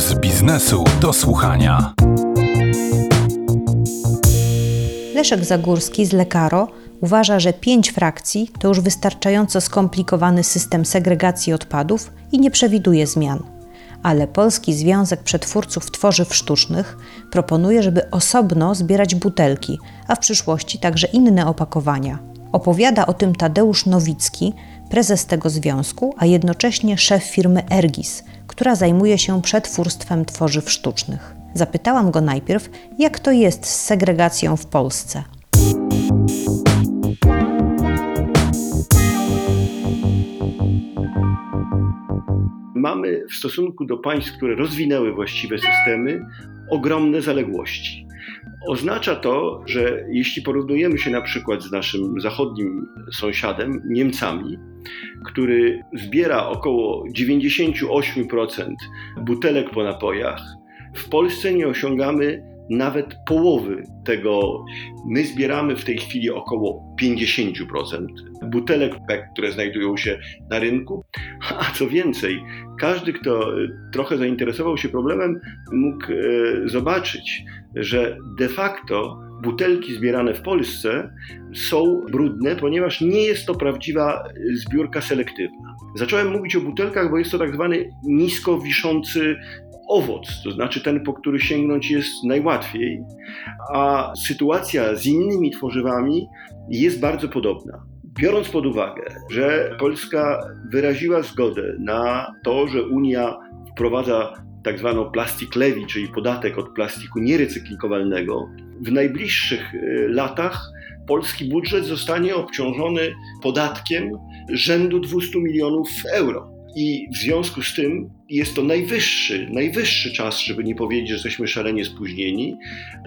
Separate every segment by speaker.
Speaker 1: z biznesu do słuchania.
Speaker 2: Leszek Zagórski z Lekaro uważa, że pięć frakcji to już wystarczająco skomplikowany system segregacji odpadów i nie przewiduje zmian. Ale Polski Związek Przetwórców Tworzyw Sztucznych proponuje, żeby osobno zbierać butelki, a w przyszłości także inne opakowania. Opowiada o tym Tadeusz Nowicki, prezes tego związku, a jednocześnie szef firmy Ergis, która zajmuje się przetwórstwem tworzyw sztucznych. Zapytałam go najpierw, jak to jest z segregacją w Polsce.
Speaker 3: Mamy w stosunku do państw, które rozwinęły właściwe systemy, ogromne zaległości. Oznacza to, że jeśli porównujemy się na przykład z naszym zachodnim sąsiadem, Niemcami, który zbiera około 98% butelek po napojach, w Polsce nie osiągamy nawet połowy tego. My zbieramy w tej chwili około 50% butelek które znajdują się na rynku. A co więcej, każdy, kto trochę zainteresował się problemem, mógł e, zobaczyć, że de facto butelki zbierane w Polsce są brudne, ponieważ nie jest to prawdziwa zbiórka selektywna. Zacząłem mówić o butelkach, bo jest to tak zwany nisko wiszący owoc, to znaczy ten, po który sięgnąć jest najłatwiej, a sytuacja z innymi tworzywami jest bardzo podobna. Biorąc pod uwagę, że Polska wyraziła zgodę na to, że Unia wprowadza tak zwaną plastik levy, czyli podatek od plastiku nierecyklingowalnego, w najbliższych y, latach polski budżet zostanie obciążony podatkiem rzędu 200 milionów euro. I w związku z tym jest to najwyższy, najwyższy czas, żeby nie powiedzieć, że jesteśmy szalenie spóźnieni,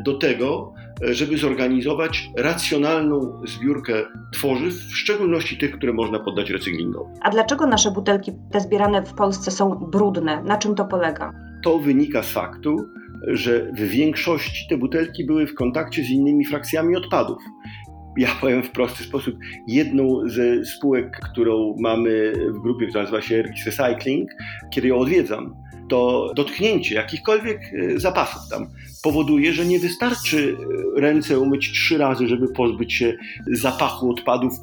Speaker 3: do tego, żeby zorganizować racjonalną zbiórkę tworzyw, w szczególności tych, które można poddać recyklingowi.
Speaker 4: A dlaczego nasze butelki, te zbierane w Polsce, są brudne? Na czym to polega?
Speaker 3: To wynika z faktu, że w większości te butelki były w kontakcie z innymi frakcjami odpadów ja powiem w prosty sposób, jedną ze spółek, którą mamy w grupie, która nazywa się Ergis Recycling, kiedy ją odwiedzam, to dotknięcie jakichkolwiek e, zapasów tam powoduje, że nie wystarczy e, ręce umyć trzy razy, żeby pozbyć się zapachu odpadów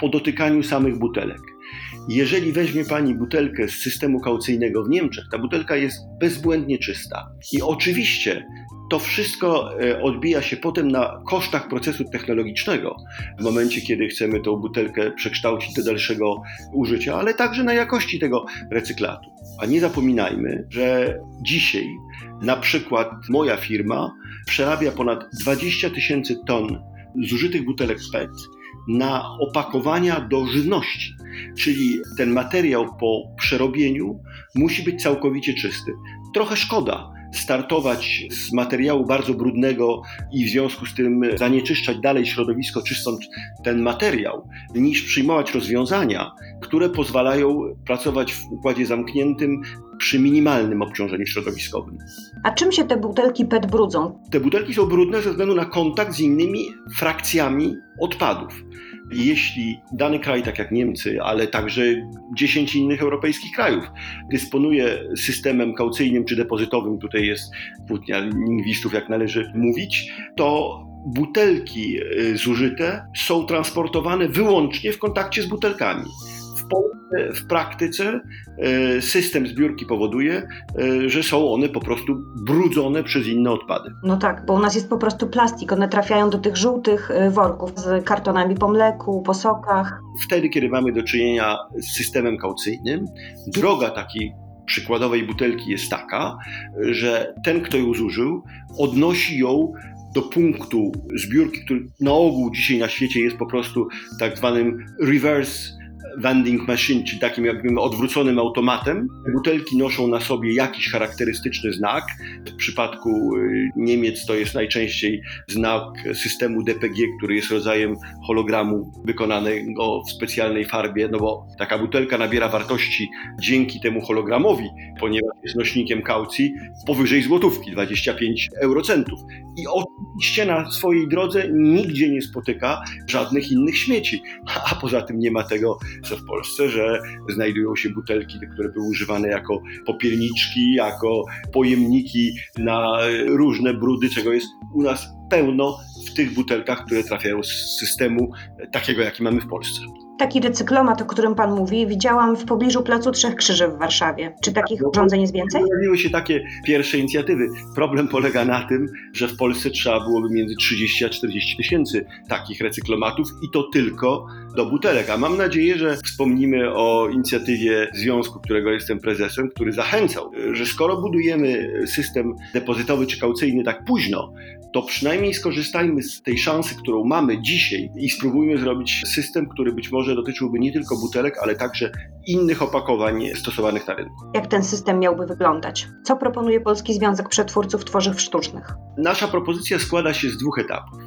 Speaker 3: po dotykaniu samych butelek. Jeżeli weźmie Pani butelkę z systemu kaucyjnego w Niemczech, ta butelka jest bezbłędnie czysta. I oczywiście to wszystko e, odbija się potem na kosztach procesu technologicznego, w momencie, kiedy chcemy tą butelkę przekształcić do dalszego użycia, ale także na jakości tego recyklatu. A nie zapominajmy, że dzisiaj na przykład moja firma przerabia ponad 20 tysięcy ton zużytych butelek PET na opakowania do żywności. Czyli ten materiał po przerobieniu musi być całkowicie czysty. Trochę szkoda, startować z materiału bardzo brudnego i w związku z tym zanieczyszczać dalej środowisko, czysząc ten materiał, niż przyjmować rozwiązania, które pozwalają pracować w układzie zamkniętym przy minimalnym obciążeniu środowiskowym.
Speaker 4: A czym się te butelki PET brudzą?
Speaker 3: Te butelki są brudne ze względu na kontakt z innymi frakcjami odpadów. Jeśli dany kraj, tak jak Niemcy, ale także 10 innych europejskich krajów, dysponuje systemem kaucyjnym czy depozytowym, tutaj jest płótnia lingwistów, jak należy mówić, to butelki y, zużyte są transportowane wyłącznie w kontakcie z butelkami. W praktyce e, system zbiórki powoduje, e, że są one po prostu brudzone przez inne odpady.
Speaker 4: No tak, bo u nas jest po prostu plastik. One trafiają do tych żółtych e, worków z kartonami po mleku, po sokach.
Speaker 3: Wtedy, kiedy mamy do czynienia z systemem kaucyjnym, droga takiej przykładowej butelki jest taka, że ten, kto ją zużył, odnosi ją do punktu zbiórki, który na ogół dzisiaj na świecie jest po prostu tak zwanym reverse vending machine, czyli takim jakby odwróconym automatem. Butelki noszą na sobie jakiś charakterystyczny znak. W przypadku y, Niemiec to jest najczęściej znak systemu DPG, który jest rodzajem hologramu wykonanego w specjalnej farbie, no bo taka butelka nabiera wartości dzięki temu hologramowi, ponieważ jest nośnikiem kaucji powyżej złotówki, 25 eurocentów. I oczywiście na swojej drodze nigdzie nie spotyka żadnych innych śmieci, a poza tym nie ma tego bardzo w Polsce, że znajdują się butelki, które były używane jako popielniczki, jako pojemniki na różne brudy, czego jest u nas pełno w tych butelkach, które trafiają z systemu takiego, jaki mamy w Polsce.
Speaker 4: Taki recyklomat, o którym Pan mówi, widziałam w pobliżu Placu Trzech Krzyży w Warszawie. Czy takich urządzeń jest więcej?
Speaker 3: Pojawiły się takie pierwsze inicjatywy. Problem polega na tym, że w Polsce trzeba byłoby między 30 a 40 tysięcy takich recyklomatów i to tylko do butelek. A mam nadzieję, że wspomnimy o inicjatywie związku, którego jestem prezesem, który zachęcał, że skoro budujemy system depozytowy czy kaucyjny tak późno, to przynajmniej skorzystajmy z tej szansy, którą mamy dzisiaj i spróbujmy zrobić system, który być może dotyczyłby nie tylko butelek, ale także innych opakowań stosowanych na rynku.
Speaker 4: Jak ten system miałby wyglądać? Co proponuje Polski Związek Przetwórców Tworzyw Sztucznych?
Speaker 3: Nasza propozycja składa się z dwóch etapów.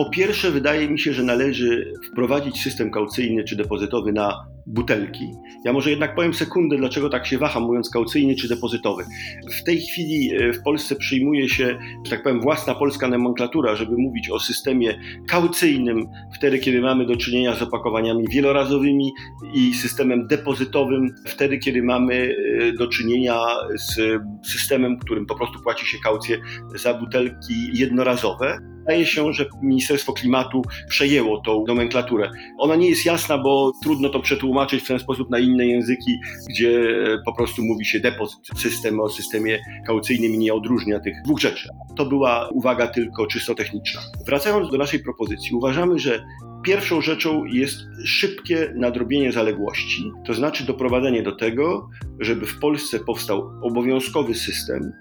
Speaker 3: Po pierwsze, wydaje mi się, że należy wprowadzić system kaucyjny czy depozytowy na butelki. Ja może jednak powiem sekundę, dlaczego tak się waham, mówiąc kaucyjny czy depozytowy. W tej chwili e, w Polsce przyjmuje się, że tak powiem, własna polska nomenklatura, żeby mówić o systemie kaucyjnym, wtedy, kiedy mamy do czynienia z opakowaniami wielorazowymi i systemem depozytowym, wtedy, kiedy mamy e, do czynienia z systemem, którym po prostu płaci się kaucję za butelki jednorazowe. Wydaje się, że Ministerstwo Klimatu przejęło tą nomenklaturę. Ona nie jest jasna, bo trudno to przetłumaczyć w ten sposób na inne języki, gdzie po prostu mówi się depozyt. System o systemie kaucyjnym nie odróżnia tych dwóch rzeczy. To była uwaga tylko czysto techniczna. Wracając do naszej propozycji, uważamy, że Pierwszą rzeczą jest szybkie nadrobienie zaległości, to znaczy doprowadzenie do tego, żeby w Polsce powstał obowiązkowy system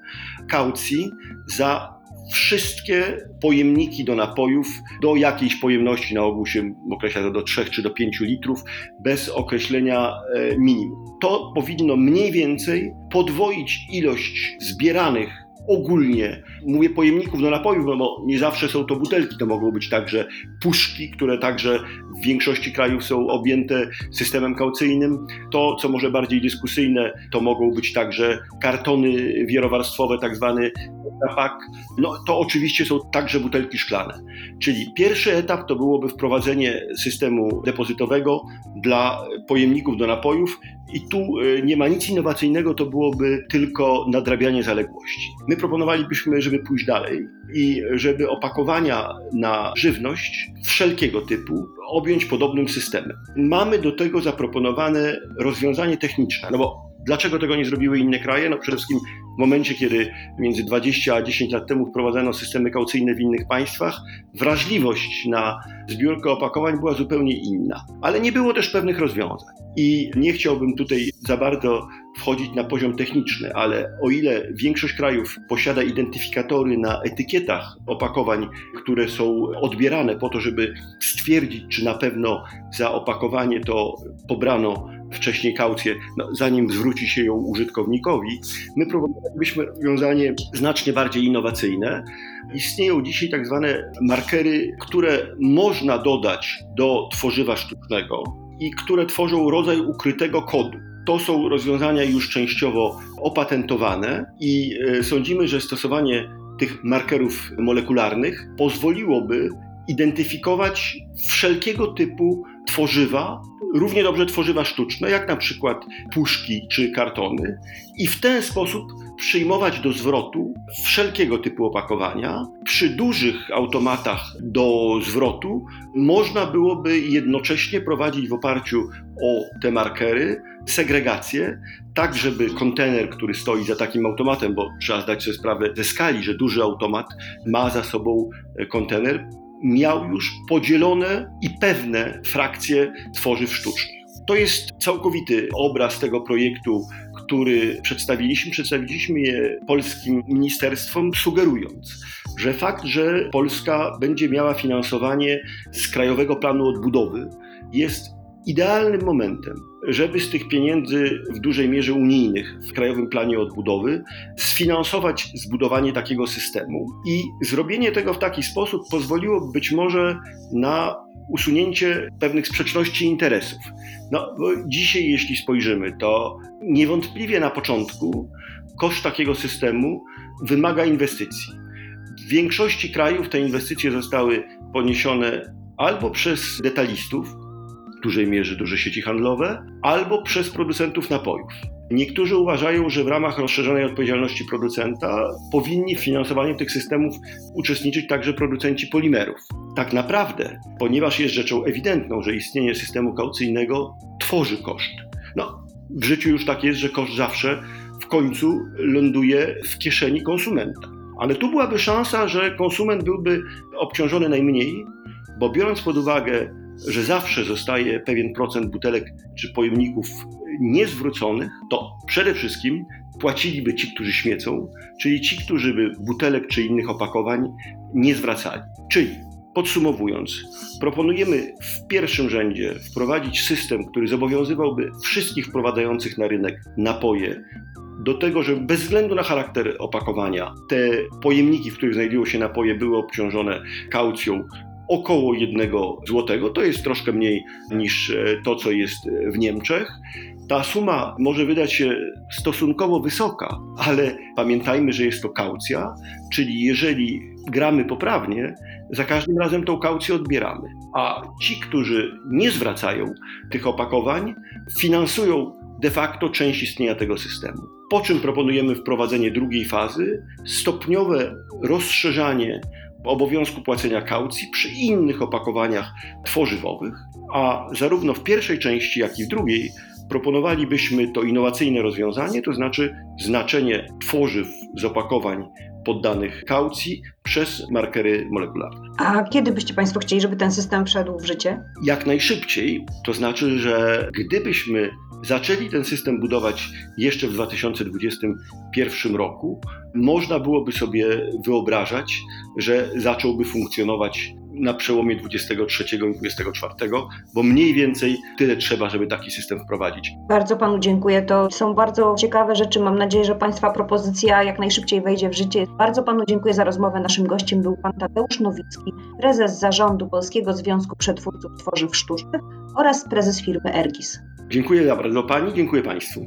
Speaker 3: kaucji za wszystkie pojemniki do napojów do jakiejś pojemności, na ogół się określa to do 3 czy do 5 litrów, bez określenia e, minimum. To powinno mniej więcej podwoić ilość zbieranych ogólnie, mówię pojemników do napojów, no bo nie zawsze są to butelki, to mogą być także puszki, które także w większości krajów są objęte systemem kaucyjnym. To, co może bardziej dyskusyjne, to mogą być także kartony wielowarstwowe, tak zwany pak. No to oczywiście są także butelki szklane. Czyli pierwszy etap to byłoby wprowadzenie systemu depozytowego dla pojemników do napojów i tu e, nie ma nic innowacyjnego, to byłoby tylko nadrabianie zaległości. My proponowalibyśmy, żeby pójść dalej i żeby opakowania na żywność wszelkiego typu objąć podobnym systemem. Mamy do tego zaproponowane rozwiązanie techniczne, no bo Dlaczego tego nie zrobiły inne kraje? No przede wszystkim w momencie, kiedy między 20 a 10 lat temu wprowadzono systemy kaucyjne w innych państwach, wrażliwość na zbiórkę opakowań była zupełnie inna. Ale nie było też pewnych rozwiązań. I nie chciałbym tutaj za bardzo wchodzić na poziom techniczny, ale o ile większość krajów posiada identyfikatory na etykietach opakowań, które są odbierane po to, żeby stwierdzić, czy na pewno za opakowanie to pobrano wcześniej kaucję, no, zanim zwróci się ją użytkownikowi, my proponowalibyśmy rozwiązanie znacznie bardziej innowacyjne. Istnieją dzisiaj tak zwane markery, które można dodać do tworzywa sztucznego i które tworzą rodzaj ukrytego kodu. To są rozwiązania już częściowo opatentowane i e, sądzimy, że stosowanie tych markerów molekularnych pozwoliłoby identyfikować wszelkiego typu tworzywa, równie dobrze tworzywa sztuczne, jak na przykład puszki czy kartony, i w ten sposób przyjmować do zwrotu wszelkiego typu opakowania. Przy dużych automatach do zwrotu można byłoby jednocześnie prowadzić w oparciu o te markery segregację, tak żeby kontener, który stoi za takim automatem, bo trzeba zdać sobie sprawę ze skali, że duży automat ma za sobą kontener, miał już podzielone i pewne frakcje tworzyw sztucznych. To jest całkowity obraz tego projektu, który przedstawiliśmy. Przedstawiliśmy je polskim ministerstwom, sugerując, że fakt, że Polska będzie miała finansowanie z Krajowego Planu Odbudowy, jest idealnym momentem, żeby z tych pieniędzy w dużej mierze unijnych w Krajowym Planie Odbudowy sfinansować zbudowanie takiego systemu. I zrobienie tego w taki sposób pozwoliło być może na usunięcie pewnych sprzeczności interesów. No, bo dzisiaj, jeśli spojrzymy, to niewątpliwie na początku koszt takiego systemu wymaga inwestycji. W większości krajów te inwestycje zostały poniesione albo przez detalistów, dużej mierze duże sieci handlowe, albo przez producentów napojów. Niektórzy uważają, że w ramach rozszerzonej odpowiedzialności producenta powinni w finansowaniu tych systemów uczestniczyć także producenci polimerów. Tak naprawdę, ponieważ jest rzeczą ewidentną, że istnienie systemu kaucyjnego tworzy koszt. No, w życiu już tak jest, że koszt zawsze w końcu ląduje w kieszeni konsumenta. Ale tu byłaby szansa, że konsument byłby obciążony najmniej, bo biorąc pod uwagę, że zawsze zostaje pewien procent butelek czy pojemników niezwróconych, to przede wszystkim płaciliby ci, którzy śmiecą, czyli ci, którzy by butelek czy innych opakowań nie zwracali. Czyli Podsumowując, proponujemy w pierwszym rzędzie wprowadzić system, który zobowiązywałby wszystkich wprowadzających na rynek napoje do tego, żeby bez względu na charakter opakowania te pojemniki, w których znajdują się napoje, były obciążone kaucją około 1 zł. To jest troszkę mniej niż to, co jest w Niemczech. Ta suma może wydać się stosunkowo wysoka, ale pamiętajmy, że jest to kaucja, czyli jeżeli gramy poprawnie, za każdym razem tą kaucję odbieramy. A ci, którzy nie zwracają tych opakowań, finansują de facto część istnienia tego systemu. Po czym proponujemy wprowadzenie drugiej fazy, stopniowe rozszerzanie obowiązku płacenia kaucji przy innych opakowaniach tworzywowych, a zarówno w pierwszej części, jak i w drugiej proponowalibyśmy to innowacyjne rozwiązanie, to znaczy znaczenie tworzyw z opakowań poddanych kaucji przez markery molekularne.
Speaker 4: A kiedy byście Państwo chcieli, żeby ten system wszedł w życie?
Speaker 3: Jak najszybciej, to znaczy, że gdybyśmy zaczęli ten system budować jeszcze w 2021 roku, można byłoby sobie wyobrażać, że zacząłby funkcjonować na przełomie 23 i 24, bo mniej więcej tyle trzeba, żeby taki system wprowadzić.
Speaker 4: Bardzo Panu dziękuję. To są bardzo ciekawe rzeczy. Mam nadzieję, że Państwa propozycja jak najszybciej wejdzie w życie. Bardzo Panu dziękuję za rozmowę. Naszym gościem był Pan Tadeusz Nowicki, prezes zarządu Polskiego Związku Przetwórców Tworzyw Sztucznych oraz prezes firmy Ergis.
Speaker 3: Dziękuję bardzo Pani, dziękuję Państwu.